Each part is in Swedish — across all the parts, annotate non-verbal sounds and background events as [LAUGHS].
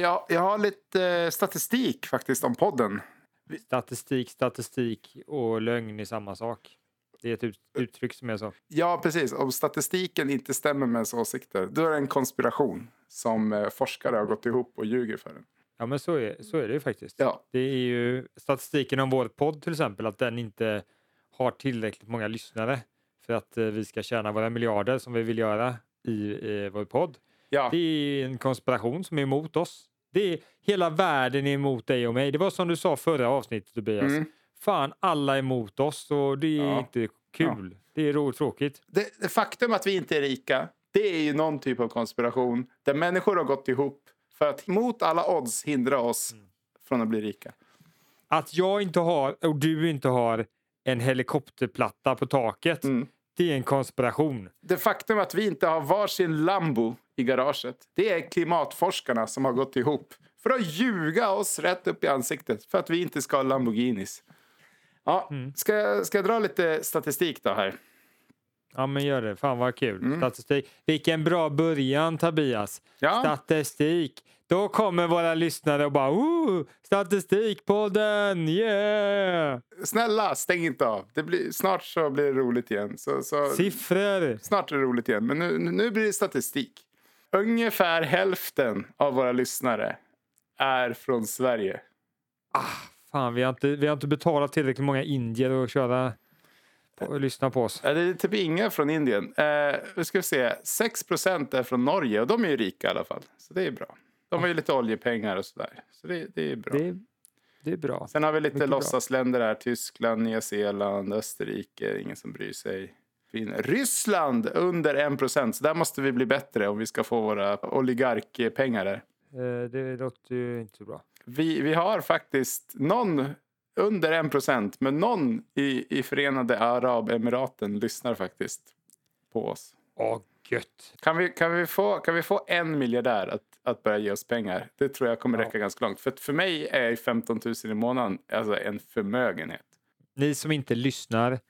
jag, jag har lite eh, statistik faktiskt om podden. Statistik, statistik och lögn är samma sak. Det är ett ut- uttryck som är så. Ja, precis. Om statistiken inte stämmer med ens åsikter, då är det en konspiration som eh, forskare har gått ihop och ljuger för den. Ja, men så är, så är det ju faktiskt. Ja, Det är ju statistiken om vår podd till exempel, att den inte har tillräckligt många lyssnare för att eh, vi ska tjäna våra miljarder som vi vill göra i eh, vår podd. Ja. Det är en konspiration som är emot oss. Det är, hela världen är emot dig och mig. Det var som du sa förra avsnittet Tobias. Mm. Fan, alla är emot oss och det är Ja. inte kul. Det är roligt tråkigt. Det, det faktum att vi inte är rika, det är ju någon typ av konspiration där människor har gått ihop för att mot alla odds hindra oss från att bli rika. Att jag inte har, och du inte har, en helikopterplatta på taket. Mm. Det är en konspiration. Det faktum att vi inte har varsin Lambo i garaget, det är klimatforskarna som har gått ihop för att ljuga oss rätt upp i ansiktet för att vi inte ska ha Lamborghinis. Ja, ska, jag- ska jag dra lite statistik då här? Ja men gör det, fan vad kul. Mm. Statistik. Vilken bra början Tobias. Ja. Statistik. Då kommer våra lyssnare och bara oh, Statistikpodden, yeah! Snälla, stäng inte av. Det blir, snart så blir det roligt igen. Så, så, Siffror. snart är det roligt igen, men nu, nu blir det statistik. Ungefär hälften av våra lyssnare är från Sverige. Fan, vi har, inte, vi har inte betalat tillräckligt många indier att köra och lyssna på oss. Det är typ inga från Indien. Eh, vi ska se. 6% är från Norge och de är ju rika i alla fall. Så det är bra. De har ju lite oljepengar och sådär. Så det, det är bra. Det, det är bra. Sen har vi lite låtsasländer här. Tyskland, Nya Zeeland, Österrike. Ingen som bryr sig. Fin. Ryssland under 1% Så där måste vi bli bättre om vi ska få våra oligarkpengar där. Eh, Det låter ju inte så bra. Vi, vi har faktiskt någon under 1% men någon i, i Förenade Arabemiraten lyssnar faktiskt på oss. Åh, gött. Kan vi, kan vi, få, kan vi få en miljardär att, att börja ge oss pengar? Det tror jag kommer Ja. räcka ganska långt. För för mig är ju 15 000 i månaden alltså en förmögenhet. Ni som inte lyssnar,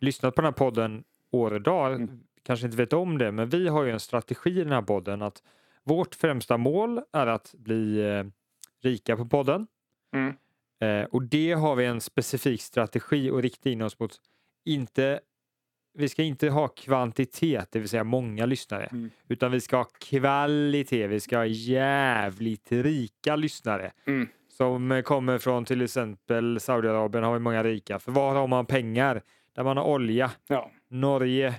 lyssnat på den här podden år och dagar, Mm. kanske inte vet om det, men vi har ju en strategi i den här podden att vårt främsta mål är att bli eh, rika på podden. Mm. Eh, och det har vi en specifik strategi att rikta in oss mot. Inte, vi ska inte ha kvantitet, det vill säga många lyssnare, Mm. utan vi ska ha kvalitet. Vi ska ha jävligt rika lyssnare Mm. som kommer från till exempel Saudiarabien har vi många rika. För var har man pengar? Där man har olja. Ja. Norge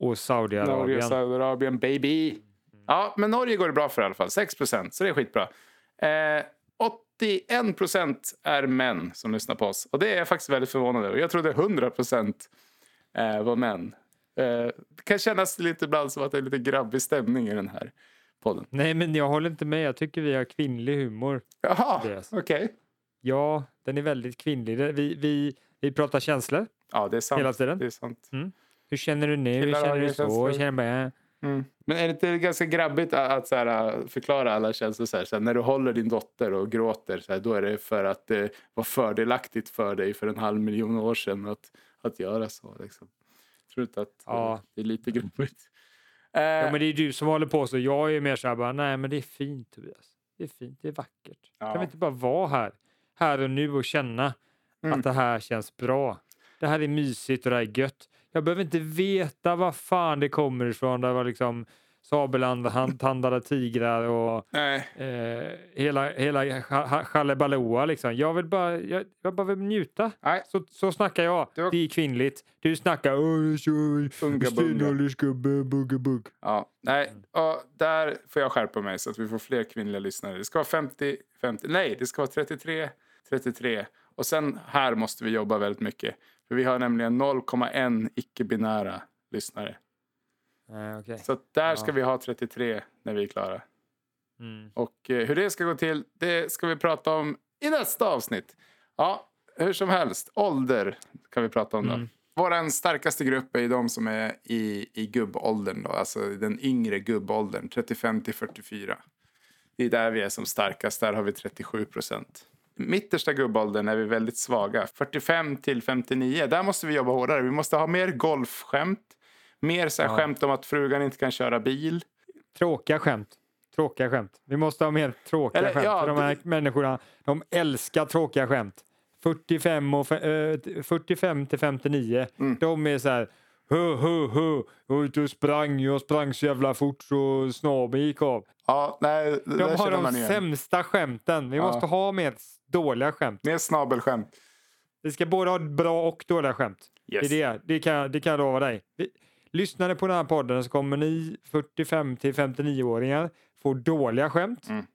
och Saudiarabien. Norge, Saudiarabien, baby. Ja, men Norge går det bra för i alla fall. 6% så det är skitbra. Eh, 81% är män som lyssnar på oss. Och det är jag faktiskt väldigt förvånad över. Jag trodde 100 eh, var män. Eh, det kan kännas lite ibland som att det är lite grabbig stämning i den här podden. Nej, men jag håller inte med. Jag tycker vi har kvinnlig humor. Jaha, okej. Ja, den är väldigt kvinnlig. Vi, vi, vi pratar känslor Ja, det är sant. hela tiden. Det är sant. Hur känner du nu? Hur känner du så? känslor. Känner bara... Mm. Men är det inte ganska grabbigt att, att så här, förklara alla känslor? Så här, så här, när du håller din dotter och gråter, så då är det för att det var fördelaktigt för dig för en halv miljon år sedan att, att göra så. Liksom. Tror du inte att Ja. eh, det är lite? Eh, Ja, men det är du som håller på så. Jag är mer så här bara, nej men det är fint Tobias. Det är fint, det är vackert. Ja. Kan vi inte bara vara här, här och nu och känna Mm. att det här känns bra. Det här är mysigt och det här är gött. Jag behöver inte veta var fan det kommer ifrån. Det var liksom sabeltandade tigrar och eh, hela, hela cha- cha- chalebalooa liksom. Jag vill bara, jag, jag bara vill njuta. Nej. Så, så snackar jag. Det var- Det är kvinnligt. Du snackar stenåldersgubbe. Ja, nej. Och där får jag skärpa mig så att vi får fler kvinnliga lyssnare. Det ska vara 50, 50. Nej, det ska vara 33, 33. Och sen här måste vi jobba väldigt mycket. För vi har nämligen 0,1 icke-binära lyssnare. Eh, okej. Så där ska Ja. vi ha 33 när vi är klara. Mm. Och eh, hur det ska gå till, det ska vi prata om i nästa avsnitt. Ja, hur som helst. Ålder kan vi prata om då. Mm. Vår starkaste grupp är de som är i, i gubbåldern. Då, alltså den yngre gubbåldern, 35 till 44. Det är där vi är som starkast, där har vi 37 procent. Mittersta gubbåldern är vi väldigt svaga. 45 till 59, där måste vi jobba hårdare. Vi måste ha mer golfskämt. Mer så här Ja. skämt om att frugan inte kan köra bil. Tråkiga skämt. Tråkiga skämt. Vi måste ha mer tråkiga Eller, skämt. ja, för de här det- människorna, de älskar tråkiga skämt. 45, och, fe- eh, 45 till 59, Mm. de är så här Hu, hu, hu. Jag var ute och sprang, jag sprang så jävla fort så snabeln gick av. Ja, nej, De har de sämsta skämten. Vi Ja. måste ha mer dåliga skämt. Mer snabelskämt. Vi ska både ha bra och dåliga skämt. Yes. Det, är det. Det, kan, det kan jag lova dig. Vi, lyssnar ni på den här podden så kommer ni 45 till 59-åringar få dåliga skämt. Mm.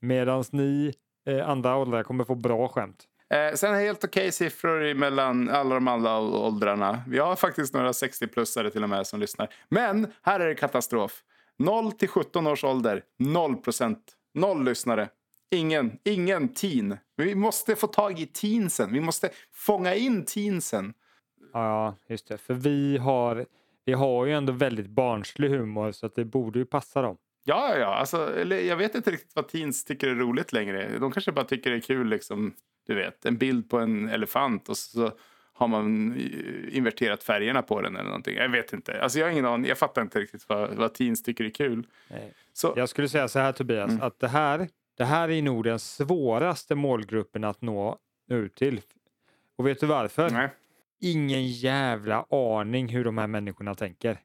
Medan ni eh, andra åldrar kommer få bra skämt. Eh, sen helt okej siffror mellan alla de andra åldrarna. Vi har faktiskt några 60-plussare till och med som lyssnar. Men här är det katastrof. 0 till 17 års ålder, 0 procent. Noll lyssnare. Ingen, ingen teen. Vi måste få tag i teensen. Vi måste fånga in teensen. Ja, just det. För vi har, vi har ju ändå väldigt barnslig humor så att det borde ju passa dem. Ja, ja. Alltså, eller, jag vet inte riktigt vad teens tycker är roligt längre. De kanske bara tycker det är kul, liksom, du vet, en bild på en elefant och så har man eh, inverterat färgerna på den eller någonting. Jag vet inte. Alltså, jag har ingen aning. Jag fattar inte riktigt vad, vad teens tycker är kul. Nej. Så, Jag skulle säga så här Tobias, Mm. att det här, det här är nog den svåraste målgruppen att nå ut till. Och vet du varför? nej. Ingen jävla aning hur de här människorna tänker.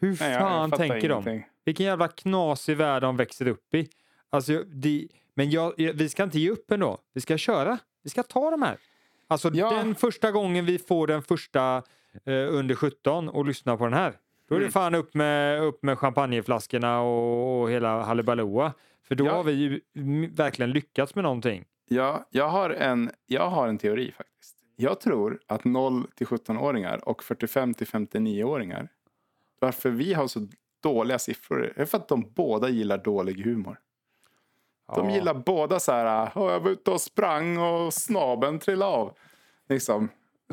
Hur Nej, fan tänker de? ingenting. Vilken jävla knasig värld de växer upp i. Alltså, de, men jag, vi ska inte ge upp ändå. Vi ska köra. Vi ska ta de här. Alltså Ja. den första gången vi får den första eh, under 17 och lyssnar på den här. Då är det Mm. fan upp med, upp med champagneflaskorna och, och hela halibalooa. För då Ja. har vi ju verkligen lyckats med någonting. Ja, jag, har en, jag har en teori faktiskt. Jag tror att 0 till 17-åringar och 45 till 59-åringar. Varför vi har så dåliga siffror är för att de båda gillar dålig humor. De Ja. gillar båda så här, "Åh, jag var ute och sprang och snaben trillade av. Liksom.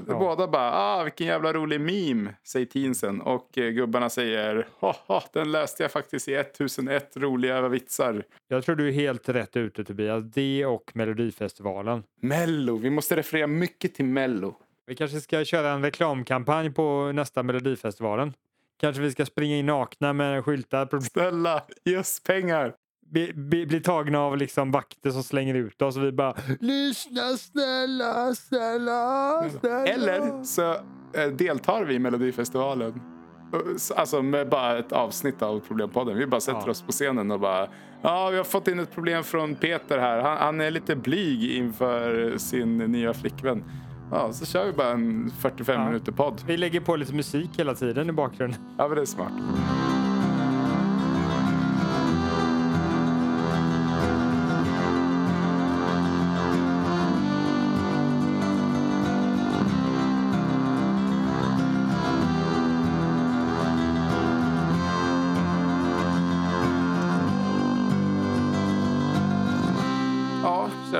Ja. Båda bara, ah vilken jävla rolig meme, säger teensen. Och eh, gubbarna säger, haha, den läste jag faktiskt i 1001 roliga vitsar. Jag tror du är helt rätt ute Tobias. Det och Melodifestivalen. Mello, vi måste referera mycket till Mello. Vi kanske ska köra en reklamkampanj på nästa Melodifestivalen. Kanske vi ska springa in nakna med skyltar. Snälla, ge oss pengar. Bli, bli, bli tagna av liksom vakter som slänger ut oss och vi bara Lyssna snälla, snälla, snälla. Eller så eh, deltar vi i Melodifestivalen. Eh, Alltså med bara ett avsnitt av Problempodden. Vi bara sätter Ja. oss på scenen och bara Ja, vi har fått in ett problem från Peter här. Han, han är lite blyg inför sin nya flickvän. Ja, så kör vi bara en 45 Ja. minuter podd. Vi lägger på lite musik hela tiden i bakgrunden. Ja, men det är smart.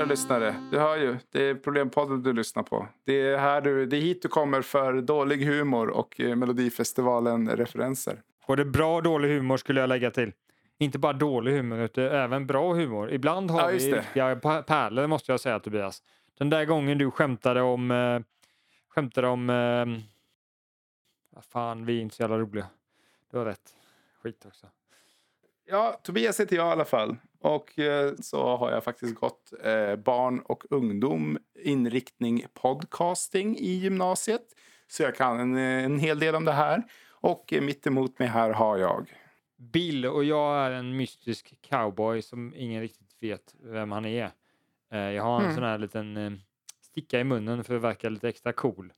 Kära lyssnare. Du hör ju. Det är Problempodden du lyssnar på. Det är, här du, det är hit du kommer för dålig humor och eh, Melodifestivalen-referenser. Både bra och dålig humor skulle jag lägga till. Inte bara dålig humor utan även bra humor. Ibland har Ja, vi det. riktiga pärlor måste jag säga Tobias. Den där gången du skämtade om... Eh, skämtade om... Eh, fan, vi är inte så jävla roliga. Du har rätt. Skit också. Ja, Tobias heter jag i alla fall. Och eh, så har jag faktiskt gått eh, barn och ungdom inriktning podcasting i gymnasiet. Så jag kan en, eh, en hel del om det här. Och eh, mitt emot mig här har jag. Bill och jag är en mystisk cowboy som ingen riktigt vet vem han är. Eh, jag har en Mm. sån här liten sticka i munnen för att verka lite extra cool.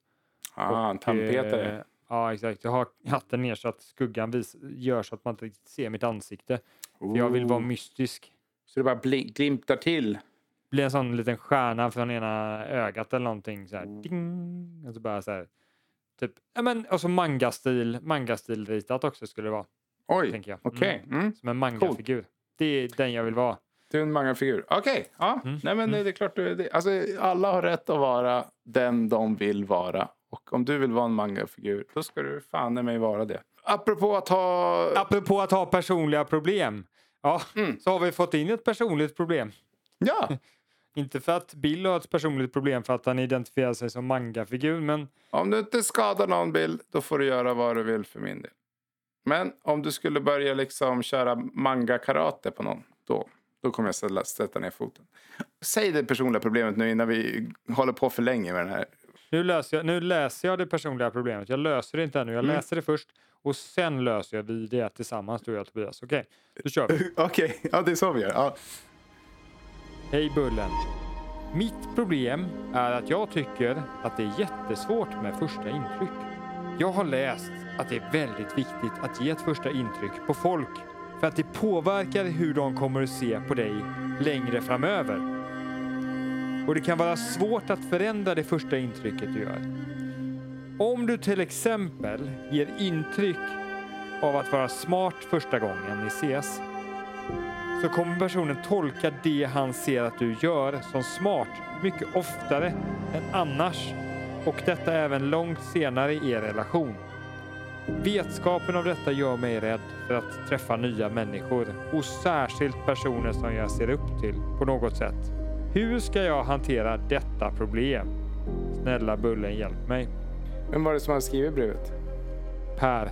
Ah, en tandpetare. Ja, exakt. Jag har hatten ner så att skuggan vis- gör så att man inte riktigt ser mitt ansikte. För jag vill vara Ooh. mystisk. Så det bara glimtar till. Blir en sån liten stjärna från ena ögat eller någonting så här. Ding! Och så bara så här. Typ, ja men och så manga-stil, manga-stil ritat också skulle det vara, Oj, tänker jag. okej. Mm. Mm. Som en manga-figur. Det är den jag vill vara. Du är en mangafigur. Okej, ja. Mm, Nej, men mm. det är klart du är det. Alltså, alla har rätt att vara den de vill vara. Och om du vill vara en mangafigur, då ska du fan i mig vara det. Apropå att ha... Apropå att ha personliga problem. Ja, Mm. så har vi fått in ett personligt problem. Ja, [LAUGHS] Inte för att Bill har ett personligt problem för att han identifierar sig som mangafigur, men om du inte skadar någon bild, då får du göra vad du vill för min del. Men om du skulle börja liksom köra manga-karate på någon, då, då kommer jag ställa, sätta ner foten. Säg det personliga problemet nu innan vi håller på för länge med den här. Nu, löser jag, nu läser jag det personliga problemet. Jag löser det inte ännu. Jag Mm. läser det först och sen löser jag vi det tillsammans, du och jag Tobias. Okej, då kör vi. [LAUGHS] Okej, ja det är så vi gör. Ja. Hej Bullen! Mitt problem är att jag tycker att det är jättesvårt med första intryck. Jag har läst att det är väldigt viktigt att ge ett första intryck på folk för att det påverkar hur de kommer att se på dig längre framöver. Och det kan vara svårt att förändra det första intrycket du gör. Om du till exempel ger intryck av att vara smart första gången ni ses så kommer personen tolka det han ser att du gör som smart mycket oftare än annars och detta även långt senare i er relation. Vetskapen av detta gör mig rädd för att träffa nya människor och särskilt personer som jag ser upp till på något sätt. Hur ska jag hantera detta problem? Snälla Bullen, hjälp mig. Vem var det som har skrivit brevet? Per.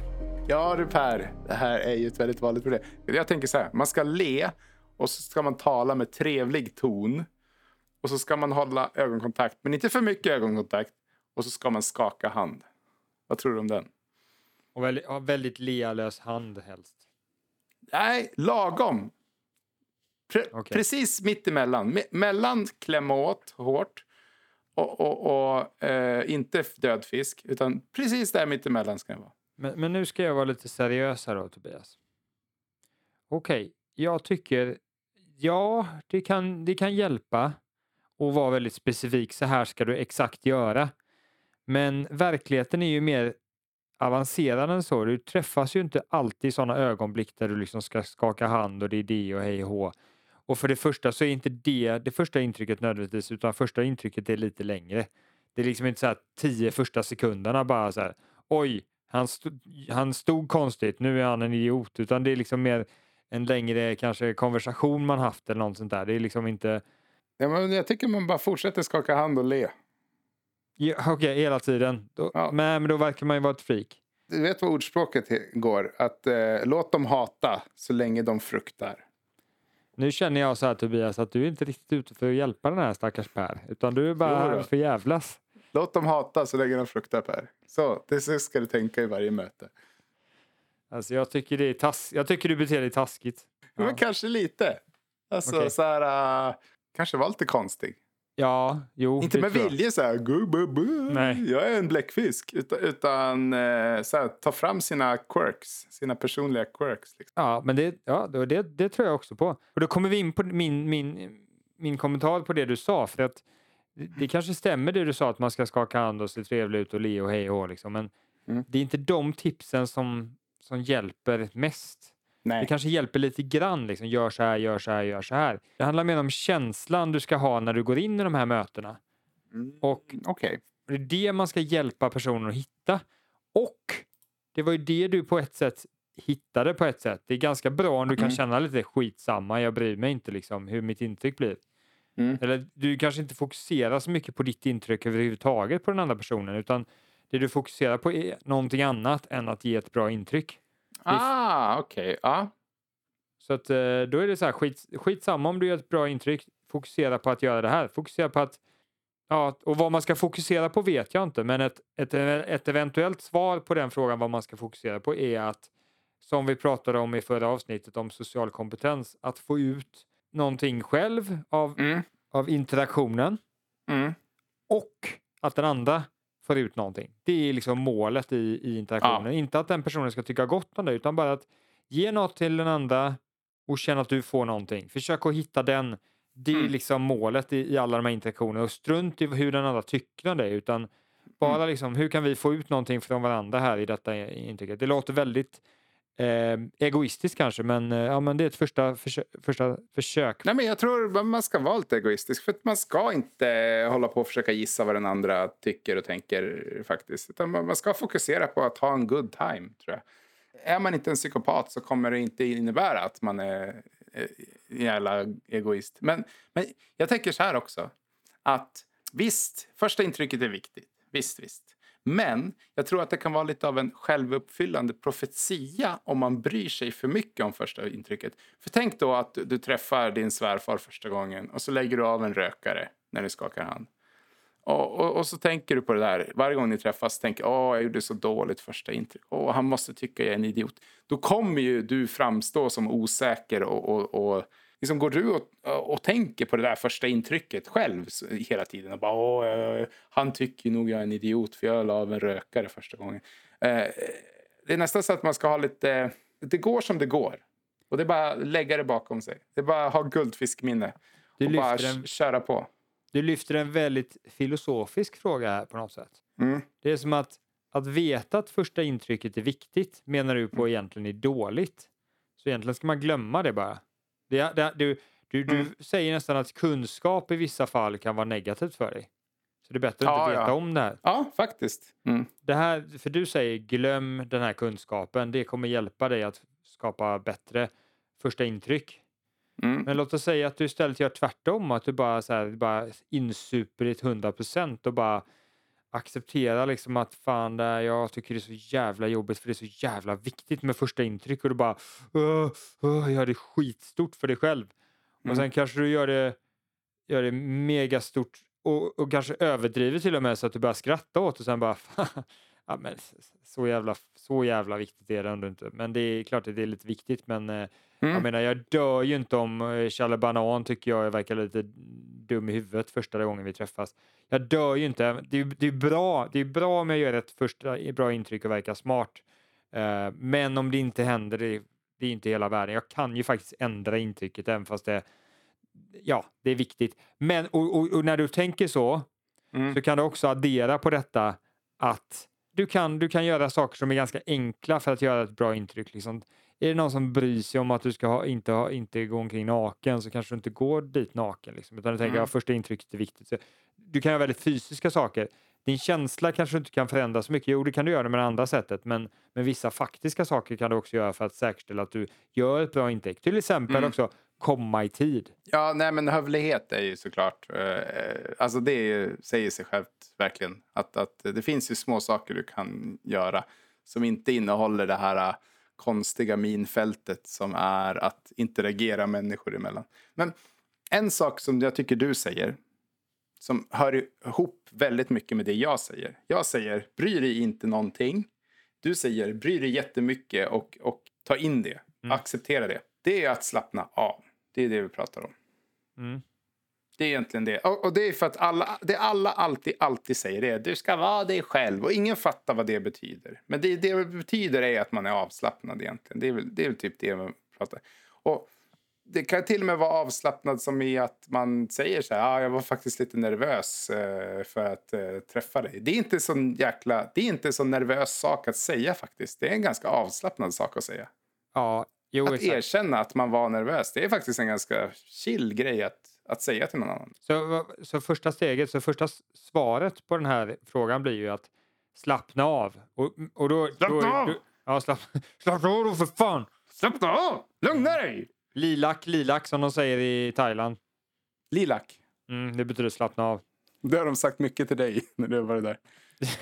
Ja du Per, det här är ju ett väldigt vanligt problem. Jag tänker så här, man ska le och så ska man tala med trevlig ton. Och så ska man hålla ögonkontakt, men inte för mycket ögonkontakt. Och så ska man skaka hand. Vad tror du om den? Och väldigt, väldigt lealös hand helst. Nej, lagom. Pre- Okej. Precis mitt emellan. Me- mellan klämma åt hårt och, och, och eh, inte död fisk. Utan precis där mitt emellan ska det vara. Men, men nu ska jag vara lite seriös här då, Tobias. Okej, jag tycker, ja, det kan, det kan hjälpa att vara väldigt specifik. Så här ska du exakt göra. Men verkligheten är ju mer avancerad än så. Du träffas ju inte alltid i sådana ögonblick där du liksom ska skaka hand och det är det och hej och hå. Och för det första så är inte det det första intrycket nödvändigtvis, utan första intrycket är lite längre. Det är liksom inte så här tio första sekunderna bara så här, oj, han, stod, han stod konstigt, nu är han en idiot, utan det är liksom mer en längre kanske konversation man haft eller något sånt där. Det är liksom inte, Ja, men jag tycker man bara fortsätter skaka hand och le. ja, okej, hela tiden. Då, Ja. men, då verkar man ju vara ett freak. Du vet vad ordspråket går? Att eh, låt dem hata så länge de fruktar. Nu känner jag så här Tobias att du är inte riktigt ute för att hjälpa den här stackars Per, utan du är bara här för jävlas. Låt dem hata så länge de fruktar Per. Så, det så ska du tänka i varje möte. Alltså jag tycker det är tass jag tycker du beter dig taskigt. Men Ja, kanske lite. Alltså Okej. så här, uh, kanske var lite konstig. Ja jo. Inte med vilje så här, "Gu, bu, bu, Nej. jag är en bläckfisk. Utan, utan eh, så här, ta fram sina quirks, sina personliga quirks. Liksom. Ja, men det, ja, det, det tror jag också på. Och då kommer vi in på min, min, min kommentar på det du sa. För att det, det kanske stämmer det du sa att man ska skaka hand och se trevlig ut och le och hej och hå, liksom. Men Mm. det är inte de tipsen som, som hjälper mest. Det Nej. kanske hjälper lite grann. Liksom. Gör så här, gör så här, gör så här. Det handlar mer om känslan du ska ha när du går in i de här mötena. Mm, Och Okej. det är det man ska hjälpa personen att hitta. Och det var ju det du på ett sätt hittade på ett sätt. Det är ganska bra om du kan Mm. känna lite skitsamma, jag bryr mig inte liksom hur mitt intryck blir. Mm. Eller du kanske inte fokuserar så mycket på ditt intryck överhuvudtaget på den andra personen utan det du fokuserar på är någonting annat än att ge ett bra intryck. Ah, okej. Ja. Så att eh, då är det så här skit, skitsamma om du gör ett bra intryck, fokusera på att göra det här. Fokusera på att Ja, och vad man ska fokusera på vet jag inte, men ett, ett, ett eventuellt svar på den frågan vad man ska fokusera på är att, som vi pratade om i förra avsnittet om social kompetens, att få ut någonting själv av, Mm. av interaktionen Mm. och att den andra får ut någonting. Det är liksom målet i, i interaktionen. Inte att den personen ska tycka gott om det, utan bara att ge något till den andra och känna att du får någonting. Försök att hitta den. Det är Mm. liksom målet i, i alla de här interaktionerna. Och strunt i hur den andra tycker om det, utan bara Mm. liksom hur kan vi få ut någonting från varandra här i detta intrycket. Det låter väldigt eh, egoistiskt kanske, men, eh, ja, men det är ett första, försö första försök. Nej, men jag tror man ska vara lite egoistisk. För att man ska inte hålla på och försöka gissa vad den andra tycker och tänker faktiskt. Utan man ska fokusera på att ha en good time, tror jag. Är man inte en psykopat så kommer det inte innebära att man är eh, en jävla egoist. Men, men jag tänker så här också. Att visst, första intrycket är viktigt. Visst, visst. Men jag tror att det kan vara lite av en självuppfyllande profetia om man bryr sig för mycket om första intrycket. För tänk då att du, du träffar din svärfar första gången och så lägger du av en rökare när ni skakar hand. Och, och, och, så tänker du på det där. Varje gång ni träffas tänker åh, jag gjorde så dåligt första intryck. Åh, han måste tycka jag är en idiot. Då kommer ju du framstå som osäker och, och, och liksom går du och, och tänker på det där första intrycket själv hela tiden. Och bara, åh, han tycker nog jag är en idiot för jag la av en rökare första gången. Eh, det är nästan så att man ska ha lite, det går som det går. Och det är bara att lägga det bakom sig. Det är bara att ha guldfiskminne. Du och bara en- köra på. Du lyfter en väldigt filosofisk fråga här på något sätt. Mm. Det är som att, att veta att första intrycket är viktigt menar du på egentligen är dåligt. Så egentligen ska man glömma det bara. Det, det, du du, du Mm. säger nästan att kunskap i vissa fall kan vara negativt för dig. Så det är bättre att Ja, inte veta ja. om det här. Ja, faktiskt. Mm. det här. För du säger glöm den här kunskapen. Det kommer hjälpa dig att skapa bättre första intryck. Mm. Men låt oss säga att du istället gör tvärtom, att du bara, så här, bara insuper ditt 100% och bara accepterar liksom att fan, det här, jag tycker det är så jävla jobbigt för det är så jävla viktigt med första intryck och du bara "Åh, åh, gör det skitstort för dig själv. Och Mm. sen kanske du gör det, gör det megastort och, och kanske överdriver till och med så att du börjar skratta åt och sen bara [LAUGHS] ja, men så jävla, så jävla viktigt är det ändå inte. Men det är klart att det är lite viktigt men eh, Mm. jag menar, jag dör ju inte om eh, Challe Banan tycker jag verkar lite dum i huvudet första gången vi träffas. Jag dör ju inte. Det är, det är bra. Det är bra om jag gör ett första bra intryck och verkar smart. Eh, men om det inte händer, det, det är inte hela världen. Jag kan ju faktiskt ändra intrycket även fast det, ja, det är viktigt. Men och, och, och när du tänker så, Mm. så kan du också addera på detta att du kan, du kan göra saker som är ganska enkla för att göra ett bra intryck. Liksom. Är det någon som bryr sig om att du ska ha, inte, ha, inte gå omkring naken så kanske du inte går dit naken. Liksom, utan du tänker Mm. att första intrycket är viktigt. Så du kan göra väldigt fysiska saker. Din känsla kanske du inte kan förändra så mycket. Jo, det kan du göra med det andra sättet. Men, men vissa faktiska saker kan du också göra för att säkerställa att du gör ett bra intryck. Till exempel Mm. också komma i tid. Ja, nej men hövlighet är ju såklart, eh, alltså det ju- säger sig självt verkligen. Att, att det finns ju små saker du kan göra som inte innehåller det här eh, konstiga minfältet som är att interagera människor emellan. Men en sak som jag tycker du säger, som hör ihop väldigt mycket med det jag säger. Jag säger, bry dig inte någonting. Du säger, bry dig jättemycket och, och ta in det. Mm. Acceptera det. Det är att slappna av. Det är det vi pratar om. Mm. Det är egentligen det. Och, och det är för att alla, det alla alltid, alltid säger det är du ska vara dig själv. Och ingen fattar vad det betyder. Men det, det betyder är att man är avslappnad egentligen. Det är väl, det är väl typ det man pratar Och det kan till och med vara avslappnad som i att man säger så här, ah, jag var faktiskt lite nervös eh, för att eh, träffa dig. Det är inte sån jäkla, det är inte så nervös sak att säga faktiskt. Det är en ganska avslappnad sak att säga. Ja, jo, Att exakt. erkänna att man var nervös, det är faktiskt en ganska chill grej att, att säga till någon annan. Så, så första steget, så första svaret på den här frågan blir ju att slappna av. Och, och då, Slappna då, av! Då, ja, slapp, [LAUGHS] slappna av då för fan! Slappna av! Lugna dig! Lilac, lilac som de säger i Thailand. Lilac. Mm, det betyder slappna av. Det har de sagt mycket till dig när du har varit där.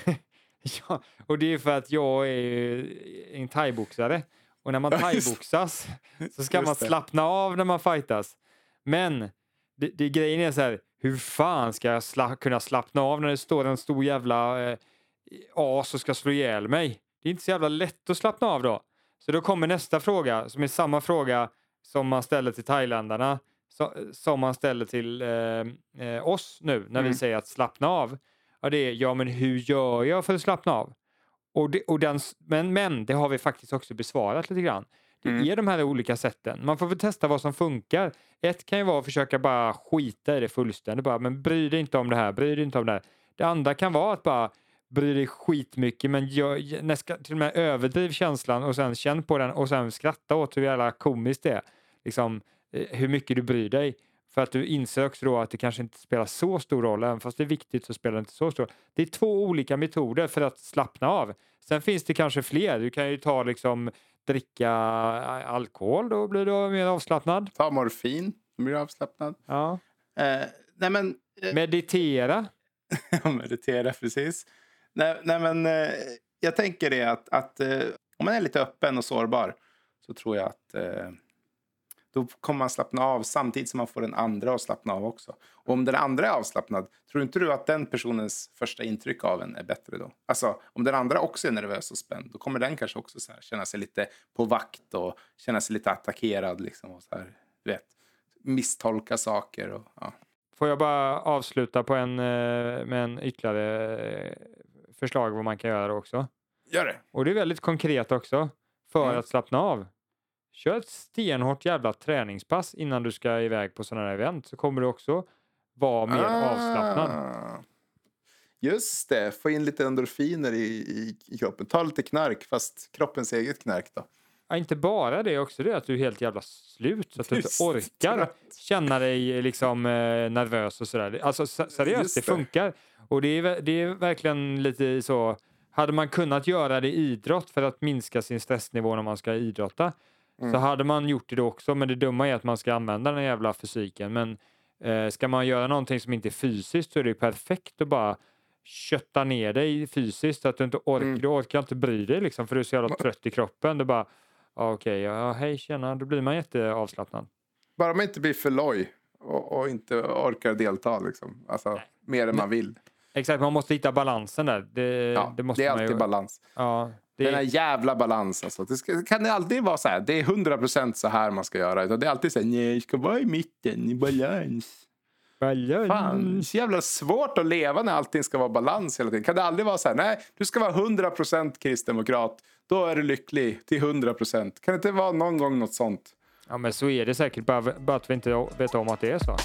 [LAUGHS] ja, och det är för att jag är en thaiboxare. Och när man thaiboxas [LAUGHS] så ska man slappna av när man fightas. Men det, det, grejen är så här, hur fan ska jag sla, kunna slappna av när det står en stor jävla eh, as och ska slå ihjäl mig? Det är inte så jävla lätt att slappna av då. Så då kommer nästa fråga som är samma fråga som man ställer till thailändarna så, som man ställer till eh, eh, oss nu när vi Mm. säger att slappna av. Ja, det är ja, men hur gör jag för att slappna av? Och det, och den, men, men det har vi faktiskt också besvarat lite grann. Det Mm. är de här olika sätten. Man får väl testa vad som funkar. Ett kan ju vara att försöka bara skita i det fullständigt. Bara, men bry dig inte om det här, bry dig inte om det här. Det andra kan vara att bara bry dig skitmycket men gör, näska, till och med överdriv känslan och sen känn på den och sen skratta åt hur jävla komiskt det är. Liksom, eh, hur mycket du bryr dig. För att du inser också då att det kanske inte spelar så stor roll, även fast det är viktigt så spelar det inte så stor roll. Det är två olika metoder för att slappna av. Sen finns det kanske fler. Du kan ju ta liksom dricka alkohol, då blir du mer avslappnad. Ta morfin, då blir du avslappnad. Ja. Eh, nej men, eh, Meditera. [LAUGHS] meditera precis. nej, nej, men eh, jag tänker det att, att eh, om man är lite öppen och sårbar så tror jag att eh, då kommer man slappna av samtidigt som man får den andra att slappna av också. Och om den andra är avslappnad, tror inte du att den personens första intryck av en är bättre då? Alltså, om den andra också är nervös och spänd, då kommer den kanske också så här, känna sig lite på vakt och känna sig lite attackerad. Liksom, och så här, vet, misstolka saker. Och, ja. Får jag bara avsluta på en, eh, med en ytterligare eh, förslag vad man kan göra också? Gör det. Och det är väldigt konkret också. För Mm. att slappna av. Kör ett stenhårt jävla träningspass innan du ska iväg på sådana här event så kommer du också vara mer avslappnad. Ah. Just det, få in lite endorfiner i, i, i kroppen. Ta lite knark, fast kroppens eget knark då. Ja, inte bara det, också det att du är helt jävla slut så att du inte orkar det. känna dig liksom eh, nervös och sådär. Alltså se- seriöst, Just det funkar. Och det är, det är verkligen lite så. Hade man kunnat göra det i idrott för att minska sin stressnivå när man ska idrotta Mm. så hade man gjort det då också. Men det dumma är att man ska använda den jävla fysiken. Men eh, ska man göra någonting som inte är fysiskt så är det perfekt att bara kötta ner dig fysiskt att du inte orkar. Mm. Du orkar inte bry dig liksom för du är så jävla trött i kroppen. Du bara Ja, Okej, ja, hej tjena, då blir man jätteavslappnad. Bara man inte blir för loj och, och inte orkar delta liksom. Alltså, mer än man vill. Exakt, man måste hitta balansen där. Det, Ja, det måste det är man ju- alltid balans. Ja, det, Den här jävla balans. Alltså. Det ska, kan det alltid vara så här. Det är 100% så här man ska göra. Utan det är alltid så här. Nej, det ska vara i mitten, i balans. balans. Fan, det är så jävla svårt att leva när allting ska vara balans hela tiden. Kan det aldrig vara så här, nej, du ska vara 100% kristdemokrat. Då är du lycklig till 100%. Kan det inte vara någon gång något sånt? Ja, men så är det säkert, bara, bara att vi inte vet om att det är så.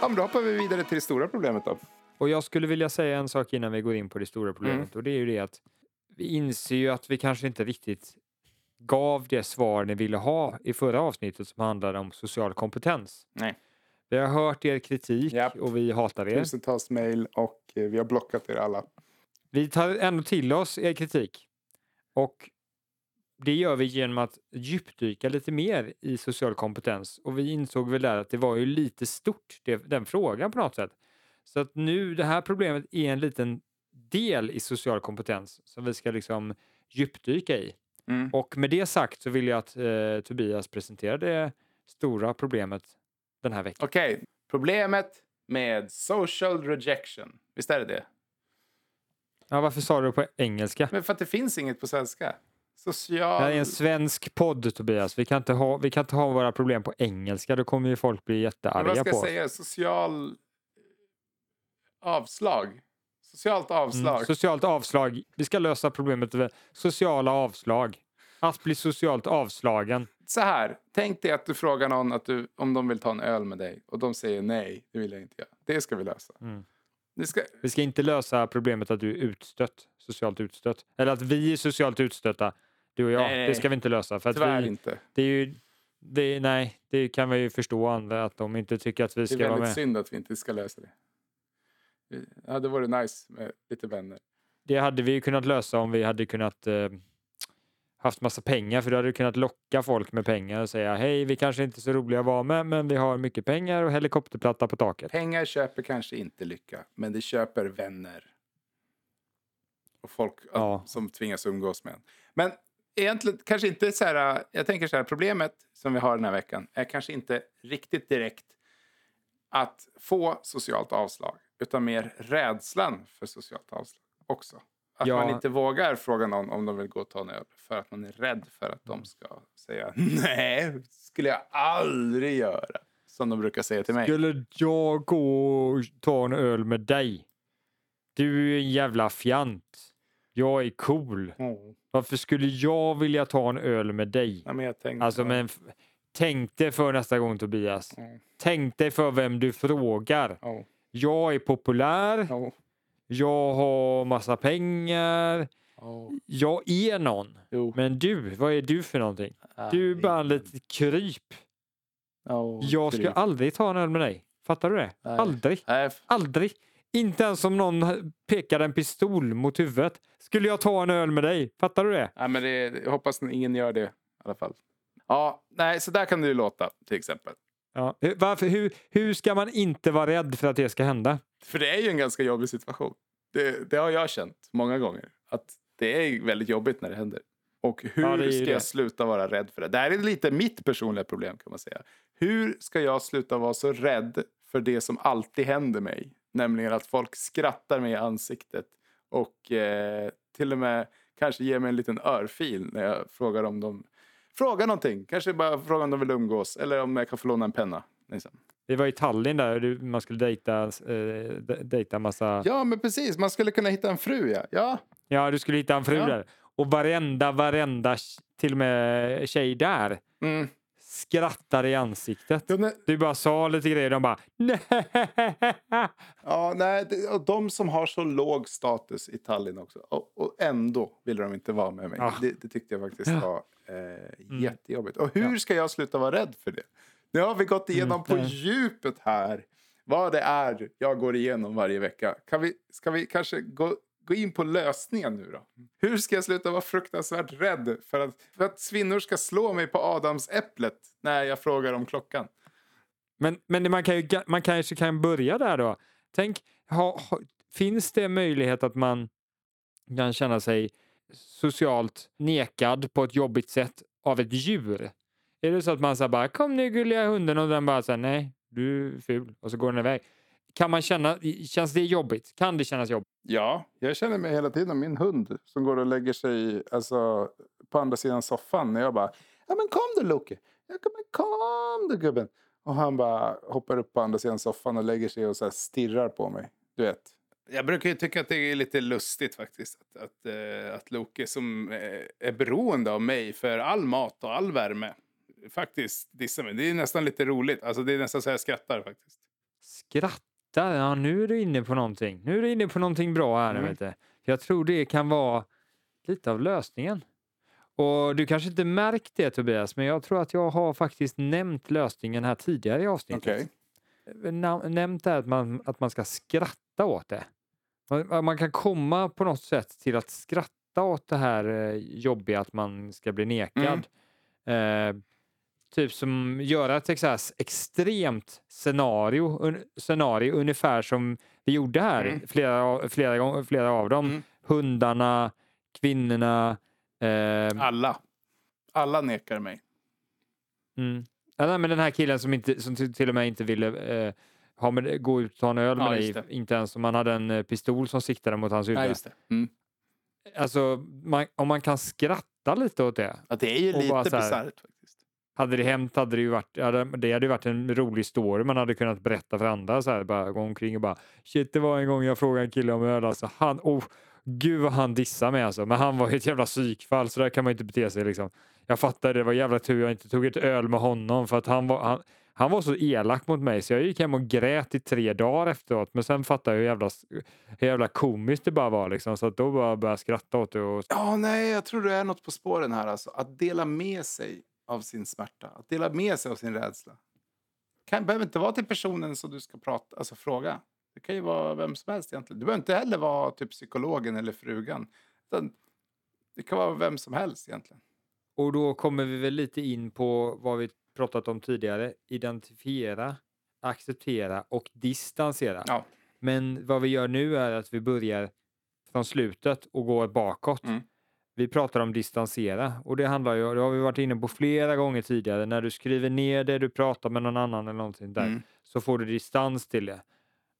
Ja, men då hoppar vi vidare till det stora problemet då. Och jag skulle vilja säga en sak innan vi går in på det stora problemet och det är ju det att vi inser ju att vi kanske inte riktigt gav det svar ni ville ha i förra avsnittet som handlade om social kompetens. Nej. Vi har hört er kritik Japp. och vi hatar er. Tusentals mejl och eh, vi har blockat er alla. Vi tar ändå till oss er kritik. Och det gör vi genom att djupdyka lite mer i social kompetens. Och vi insåg väl där att det var ju lite stort, det, den frågan på något sätt. Så att nu, det här problemet är en liten del i social kompetens som vi ska liksom djupdyka i. Mm. Och med det sagt så vill jag att eh, Tobias presenterar det stora problemet den här veckan. Okej, problemet med social rejection. Visst är det det? Ja, varför sa du det på engelska? Men för att det finns inget på svenska. Det Social... här är en svensk podd Tobias. Vi kan inte ha, vi kan inte ha våra problem på engelska. Då kommer ju folk bli jättearga vad ska på jag säga? Social avslag. Socialt avslag. Mm, socialt avslag. Vi ska lösa problemet med sociala avslag. Att bli socialt avslagen. Så här, tänk dig att du frågar någon att du, om de vill ta en öl med dig och de säger nej, det vill jag inte göra. Det ska vi lösa. Mm. Det ska, Vi ska inte lösa problemet att du är utstött. Socialt utstött. Eller att vi är socialt utstötta. Du och jag. Nej, Det ska vi inte lösa. För tyvärr vi, inte. det är ju, det är, nej, det kan vi ju förstå andra att de inte tycker att vi Det är ska vara väldigt med. synd att vi inte ska lösa det. Det hade varit nice med lite vänner. Det hade vi ju kunnat lösa om vi hade kunnat eh, haft massa pengar för då hade du kunnat locka folk med pengar och säga hej vi kanske inte är så roliga att vara med men vi har mycket pengar och helikopterplatta på taket. Pengar köper kanske inte lycka, men det köper vänner. Och folk Ja. som tvingas umgås med en. Men egentligen kanske inte så här, jag tänker så här, problemet som vi har den här veckan är kanske inte riktigt direkt att få socialt avslag, utan mer rädslan för socialt avslag också. Att Ja. man inte vågar fråga någon om de vill gå och ta en öl för att man är rädd för att de ska säga nej, skulle jag aldrig göra. Som de brukar säga till mig. Skulle jag gå och ta en öl med dig? Du är en jävla fjant. Jag är cool. Mm. Varför skulle jag vilja ta en öl med dig? Ja, men jag tänkte, Alltså men tänk dig för nästa gång Tobias. Mm. Tänk dig för vem du frågar. Ja, Jag är populär. ja, Jag har massa pengar. ja. Jag är någon. Jo. Men du, vad är du för någonting? Du är bara en liten kryp. Ja, Jag ska kryp. aldrig ta en öl med dig. Fattar du det? Nej. Aldrig. Nej, Aldrig. Inte ens om någon pekar en pistol mot huvudet. Skulle jag ta en öl med dig? Fattar du det? Ja, men det, jag hoppas att ingen gör det i alla fall. Ja, nej, så där kan det ju låta till exempel. Ja. Varför, hur, hur ska man inte vara rädd för att det ska hända? För det är ju en ganska jobbig situation. Det, det har jag känt många gånger. Att det är väldigt jobbigt när det händer. Och hur Ja, ska det. jag sluta vara rädd för det? Det här är lite mitt personliga problem kan man säga. Hur ska jag sluta vara så rädd för det som alltid händer mig? Nämligen att folk skrattar mig i ansiktet och eh, till och med kanske ger mig en liten örfil när jag frågar om de frågar någonting. Kanske bara frågar om de vill umgås eller om jag kan få låna en penna. Liksom. Vi var i Tallinn där och man skulle dejta, eh, de- dejta massa... Ja, men precis. Man skulle kunna hitta en fru, ja. Ja, Ja, du skulle hitta en fru Ja. där. Och varenda, varenda, till och med tjej där mm. Skrattar i ansiktet. Ja, nej, Du bara sa lite grejer de bara ja, nej det, och de som har så låg status i Tallinn också. Och, och ändå ville de inte vara med mig. Ah. Det, det tyckte jag faktiskt Ja. var eh, jättejobbigt. Och hur ska jag sluta vara rädd för det? Nu har vi gått igenom på Mm, djupet här vad det är jag går igenom varje vecka. Kan vi, ska vi kanske gå, gå in på lösningen nu då? Hur ska jag sluta vara fruktansvärt rädd för att, för att svinnor ska slå mig på adamsäpplet när jag frågar om klockan? Men, men man, kan ju, man kanske kan börja där då. Tänk, ha, ha, finns det möjlighet att man kan känna sig socialt nekad på ett jobbigt sätt av ett djur? Är det så att man säger bara kom nu gulliga hunden och den bara säger nej, du är ful och så går den iväg. Kan man känna, känns det jobbigt? Kan det kännas jobbigt? Ja, jag känner mig hela tiden min hund som går och lägger sig alltså, på andra sidan soffan. När jag bara, ja men kom du Loke. Ja, kom, du gubben. Och han bara hoppar upp på andra sidan soffan och lägger sig och så här stirrar på mig. Du vet. Jag brukar ju tycka att det är lite lustigt faktiskt. Att, att, eh, att Loke som eh, är beroende av mig för all mat och all värme faktiskt dissar mig. Det är nästan lite roligt. Alltså det är nästan så jag skrattar faktiskt. Skrattar? Ja, nu är du inne på någonting. Nu är du inne på någonting bra här nu, Mm. vet du. Jag tror det kan vara lite av lösningen. Och du kanske inte märkt det Tobias, men jag tror att jag har faktiskt nämnt lösningen här tidigare i avsnittet. Okej. Na- Nämnt det att man, att man ska skratta åt det. Man, man kan komma på något sätt till att skratta åt det här eh, jobbiga att man ska bli nekad. Eh, typ som göra här extremt scenario, un, scenario ungefär som vi gjorde här, Mm. flera, flera, flera av dem. Mm. Hundarna, kvinnorna. Eh, Alla. Alla nekar mig. mm. ja, nej, men den här killen som, inte, som till och med inte ville eh, ha med, gå ut och ta en öl med Ja, dig, inte ens om man hade en eh, pistol som siktade mot hans huvud. Ja. Mm. Alltså, man, om man kan skratta lite åt det. Ja, det är ju lite bisarrt. Hade det hänt hade det ju varit, hade, det hade varit en rolig story man hade kunnat berätta för andra så här, bara gå omkring och bara shit det var en gång jag frågade en kille om öl alltså, han, oh, gud vad han dissade mig alltså, men han var ju ett jävla psykfall så där kan man inte bete sig liksom. Jag fattar det var jävla tur jag inte tog ett öl med honom för att han var, han, han var så elak mot mig så jag gick hem och grät i tre dagar efteråt men sen fattade jag hur jävla, hur jävla komiskt det bara var liksom så att då bara började jag skratta åt det och Ja, nej, jag tror det är något på spåren här. Alltså. Att dela med sig av sin smärta. Att dela med sig av sin rädsla. Kan, behöver inte vara till personen som du ska prata, alltså fråga. Det kan ju vara vem som helst egentligen. Du behöver inte heller vara typ psykologen eller frugan. Det kan vara vem som helst egentligen. Och då kommer vi väl lite in på vad vi pratat om tidigare. Identifiera, acceptera och distansera. Ja. Men vad vi gör nu är att vi börjar från slutet och går bakåt. Mm. Vi pratar om distansera och det handlar ju, det har vi varit inne på flera gånger tidigare. När du skriver ner det, du pratar med någon annan eller någonting där, Mm. så får du distans till det.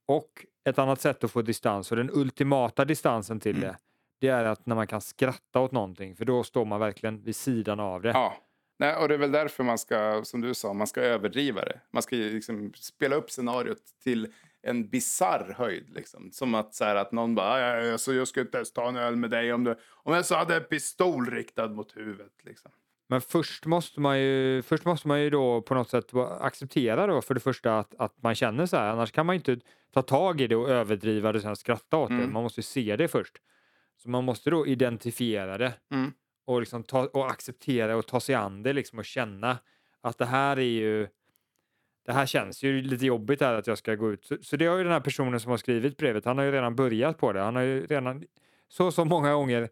Och ett annat sätt att få distans, och den ultimata distansen till Mm. det, det är att när man kan skratta åt någonting, för då står man verkligen vid sidan av det. Ja. Nej, och det är väl därför man ska, som du sa, man ska överdriva det. Man ska liksom spela upp scenariot till en bizarr höjd. Liksom. Som att, så här, att någon bara, "Ja, ja, alltså, jag skulle inte ens ta en öl med dig om, du, om jag så hade en pistol riktad mot huvudet. Liksom. Men först måste man ju, först måste man ju då på något sätt acceptera då för det första att, att man känner så här. Annars kan man ju inte ta tag i det och överdriva det och sen skratta åt det. Mm. Man måste ju se det först. Så man måste då identifiera det Mm. och, liksom ta, och acceptera och ta sig an det liksom och känna att det här är ju det här känns ju lite jobbigt här att jag ska gå ut. Så, så det har ju den här personen som har skrivit brevet, han har ju redan börjat på det. Han har ju redan, så som många gånger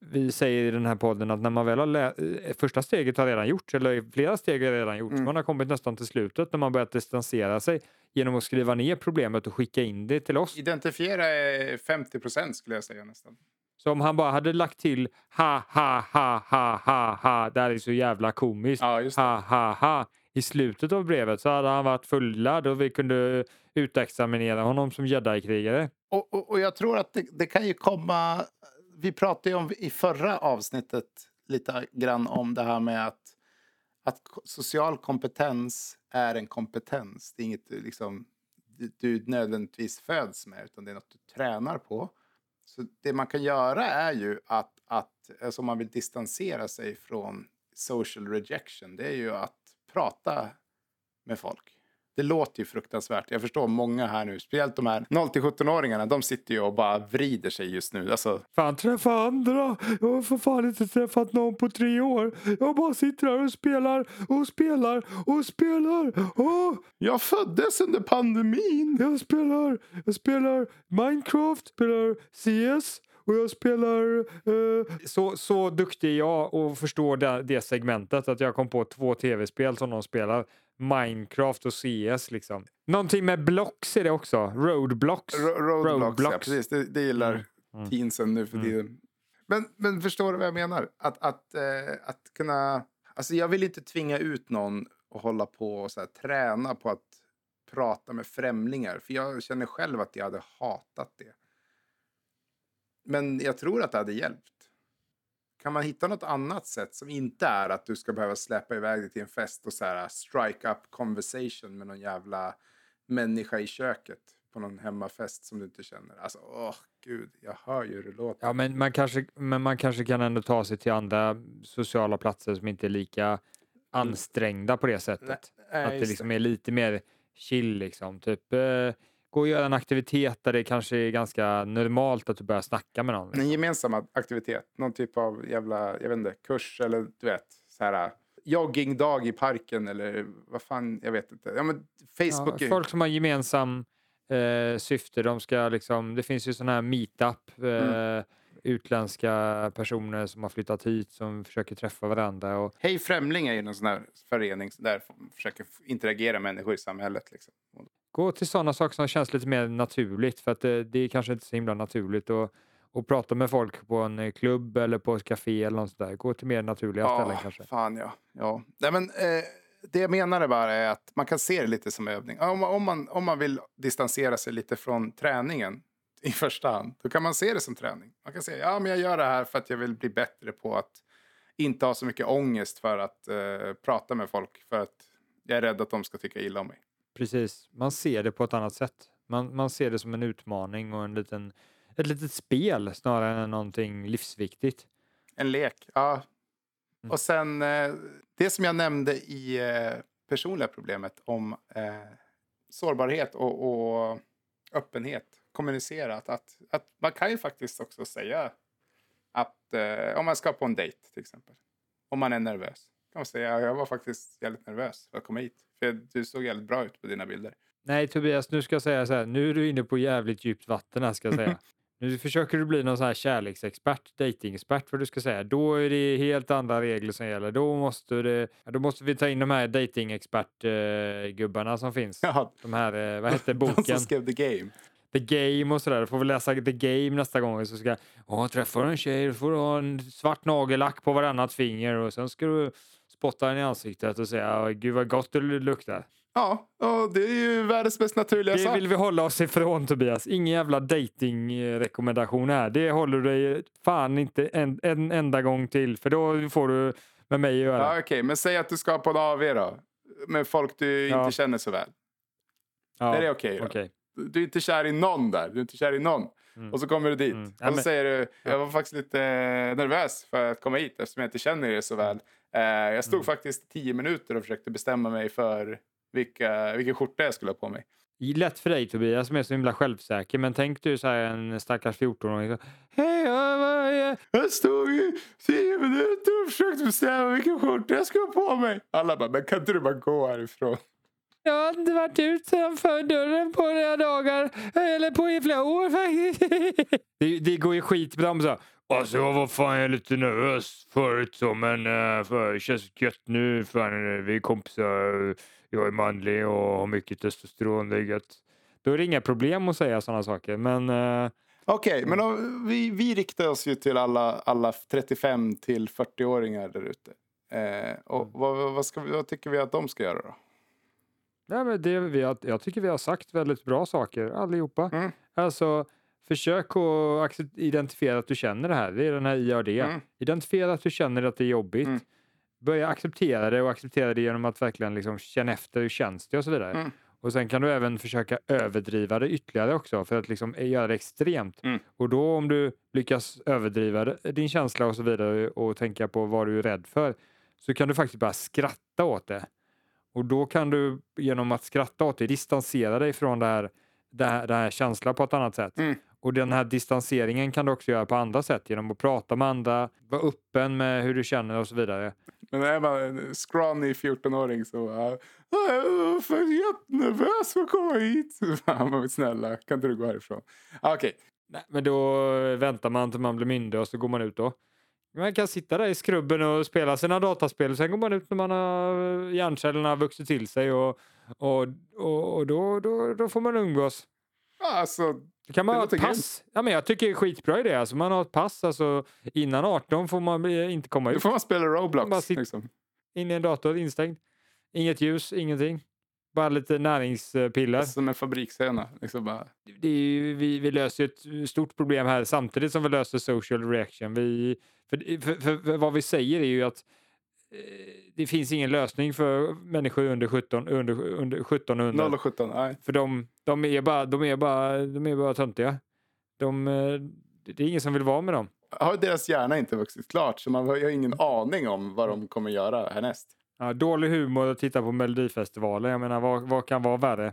vi säger i den här podden att när man väl har lä- eh, första steget har redan gjorts, eller flera steg har redan gjorts, Mm. man har kommit nästan till slutet när man börjat distansera sig genom att skriva ner problemet och skicka in det till oss. Identifiera är 50 procent skulle jag säga nästan. Så om han bara hade lagt till ha ha ha ha ha ha, det här är så jävla komiskt, Ja, ha ha ha i slutet av brevet så hade han varit fulladd och vi kunde utexaminera honom som jedi-krigare. Och, och, och jag tror att det, det kan ju komma... Vi pratade ju om i förra avsnittet lite grann om det här med att, att social kompetens är en kompetens. Det är inget du liksom, du, du nödvändigtvis föds med, utan det är något du tränar på. Så det man kan göra är ju att, att alltså om man vill distansera sig från social rejection, det är ju att prata med folk. Det låter ju fruktansvärt. Jag förstår många här nu, speciellt de här 0-17-åringarna, de sitter ju och bara vrider sig just nu. Alltså, Fan träffa andra! Jag har för fan inte träffat någon på tre år. Jag bara sitter här och spelar och spelar och spelar. Åh, jag föddes under pandemin! jag spelar, jag spelar Minecraft, spelar CS och jag spelar... eh, Så, så duktig är jag och förstår det, det segmentet att jag kom på två tv-spel som de spelar. Minecraft och CS liksom. Någonting med blocks är det också. Roadblocks. Ro- Roadblocks, ja, Roadblocks. precis. Det, det gillar Mm, mm. teensen nu för Mm. tiden. Men, men förstår du vad jag menar? Att, att, eh, att kunna... Alltså jag vill inte tvinga ut någon och hålla på och så här, träna på att prata med främlingar. För jag känner själv att jag hade hatat det. Men jag tror att det hade hjälpt. Kan man hitta något annat sätt som inte är att du ska behöva släppa iväg dig till en fest och så här strike up conversation med någon jävla människa i köket på någon hemmafest som du inte känner. Alltså, åh gud, jag hör ju hur det låter. Ja, men man, kanske, men man kanske kan ändå ta sig till andra sociala platser som inte är lika ansträngda på det sättet. Nej, att det liksom är lite mer chill liksom. Typ eh, gå och göra en aktivitet där det kanske är ganska normalt att du börjar snacka med någon. En Liksom. gemensam aktivitet, någon typ av jävla, jag vet inte, kurs eller du vet, så här joggingdag i parken eller vad fan, jag vet inte. Ja men Facebook Ja, är- folk som har gemensam eh, syfte, de ska liksom, det finns ju sådana här meetup, eh, Mm. utländska personer som har flyttat hit som försöker träffa varandra. Och, Hej främling är ju någon sån här förening där f- försöker interagera med människor i samhället. Liksom. Gå till sådana saker som känns lite mer naturligt för att det, det är kanske inte så himla naturligt att och prata med folk på en eh, klubb eller på ett café eller något sådär. Gå till mer naturliga ställen kanske. fan ja. ja. Nej, men, eh, det jag menade bara är att man kan se det lite som övning. Om, man- om, man, om man vill distansera sig lite från träningen i första hand, då kan man se det som träning. Man kan säga, ja men jag gör det här för att jag vill bli bättre på att inte ha så mycket ångest för att eh, prata med folk. För att jag är rädd att de ska tycka illa om mig. Precis, man ser det på ett annat sätt. Man, man ser det som en utmaning och en liten, ett litet spel snarare än någonting livsviktigt. En lek, ja. Mm. Och sen eh, det som jag nämnde i eh, personliga problemet om eh, sårbarhet och, och öppenhet. Kommunicera. Att, att, man kan ju faktiskt också säga att eh, om man ska på en dejt till exempel. Om man är nervös. Kan man säga jag var faktiskt jävligt nervös för att komma hit. För du såg jävligt bra ut på dina bilder. Nej Tobias, nu ska jag säga så här, nu är du inne på jävligt djupt vatten här ska jag säga. [LAUGHS] Nu försöker du bli någon sån här kärleksexpert, datingexpert vad du ska säga. Då är det helt andra regler som gäller. Då måste, det, då måste vi ta in de här datingexpert-gubbarna som finns. Ja, De här, eh, vad hette [LAUGHS] de boken? som skrev The Game. The Game och sådär. Då får vi läsa The Game nästa gång. Så ska jag träffar du en tjej, då får du ha en svart nagellack på varannat finger och sen ska du spotta henne i ansiktet och säga gud vad gott du luktar. Ja, och det är ju världens mest naturliga Det sak. vill vi hålla oss ifrån Tobias. Ingen jävla dating-rekommendation här. Det håller du dig fan inte en, en enda gång till för då får du med mig att göra. Ja, Okej, men säg att du ska på en AV då. Med folk du Ja. inte känner så väl. Ja, Är det okej då? okej. Du är inte kär i någon där. Du är inte kär i någon. Mm. Och så kommer du dit. Mm. Och så men- säger du, Ja. jag var faktiskt lite nervös för att komma hit eftersom jag inte känner er så väl. Eh, jag stod Mm. faktiskt tio minuter och försökte bestämma mig för vilka, vilken skjorta jag skulle ha på mig. Lätt för dig Tobias som är så himla självsäker men tänk du så här en stackars 14-åring. så, Hej, ja, vad är... Jag stod i tio minuter och försökte bestämma vilken skjorta jag skulle ha på mig. Alla bara, men kan inte du bara gå härifrån? Jag har inte varit utanför dörren på några dagar, eller på i flera år faktiskt. [LAUGHS] Det, det går ju skitbra om så. Alltså jag var fan jag är lite nervös förut så men uh, för, det känns gött nu. Fan, vi är kompisar, jag är manlig och har mycket testosteron. Det är gött. Då är det inga problem att säga sådana saker. Men uh, Okej, okay, men då, vi, vi riktar oss ju till alla, alla 35 till 40-åringar där ute. Eh, och Mm. vad, vad, ska vad tycker vi att de ska göra då? Ja, men det, vi har, jag tycker vi har sagt väldigt bra saker allihopa. Mm. Alltså, försök att identifiera att du känner det här. Det är den här IAD. Mm. Identifiera att du känner att det är jobbigt. Mm. Börja acceptera det och acceptera det genom att verkligen liksom känna efter hur känns det och så vidare. Mm. Och sen kan du även försöka överdriva det ytterligare också för att liksom göra det extremt. Mm. Och då om du lyckas överdriva din känsla och så vidare och tänka på vad du är rädd för så kan du faktiskt bara skratta åt det. Och då kan du genom att skratta åt det distansera dig från det här, det här, den här känslan på ett annat sätt. Mm. Och den här distanseringen kan du också göra på andra sätt genom att prata med andra, vara öppen med hur du känner och så vidare. Men är man en scrawny 14-åring så bara, "Ah, jag är jättenervös för att komma hit. [LAUGHS] Fan, snälla, kan inte du gå härifrån? Ah, Okej, Nej, men då väntar man till man blir myndig och så går man ut då. Man kan sitta där i skrubben och spela sina dataspel. Sen går man ut när man har hjärncellerna har vuxit till sig och, och, och, och då, då, då får man umgås. alltså, kan man ha ett pass. Ja, men jag tycker det är skitbra idé. Alltså, man har ett pass. Alltså, innan 18 får man inte komma ut. får man spela Roblox. sitt- Liksom. In i en dator, instängd. Inget ljus, ingenting. Bara lite näringspiller. Som en fabrikshöna. Liksom bara, det är ju, vi, vi löser ett stort problem här samtidigt som vi löser social reaction. Vi, för, för, för, för vad vi säger är ju att det finns ingen lösning för människor under 17, under, under 1700. 0 och 17, nej. För de, de, är bara, de, är bara, de är bara töntiga. De, eh, det är ingen som vill vara med dem. Har deras hjärna inte vuxit klart så man har ingen aning om vad de kommer göra härnäst. Ja, dålig humor att titta på Melodifestivalen. Jag menar, vad, vad kan vara värre?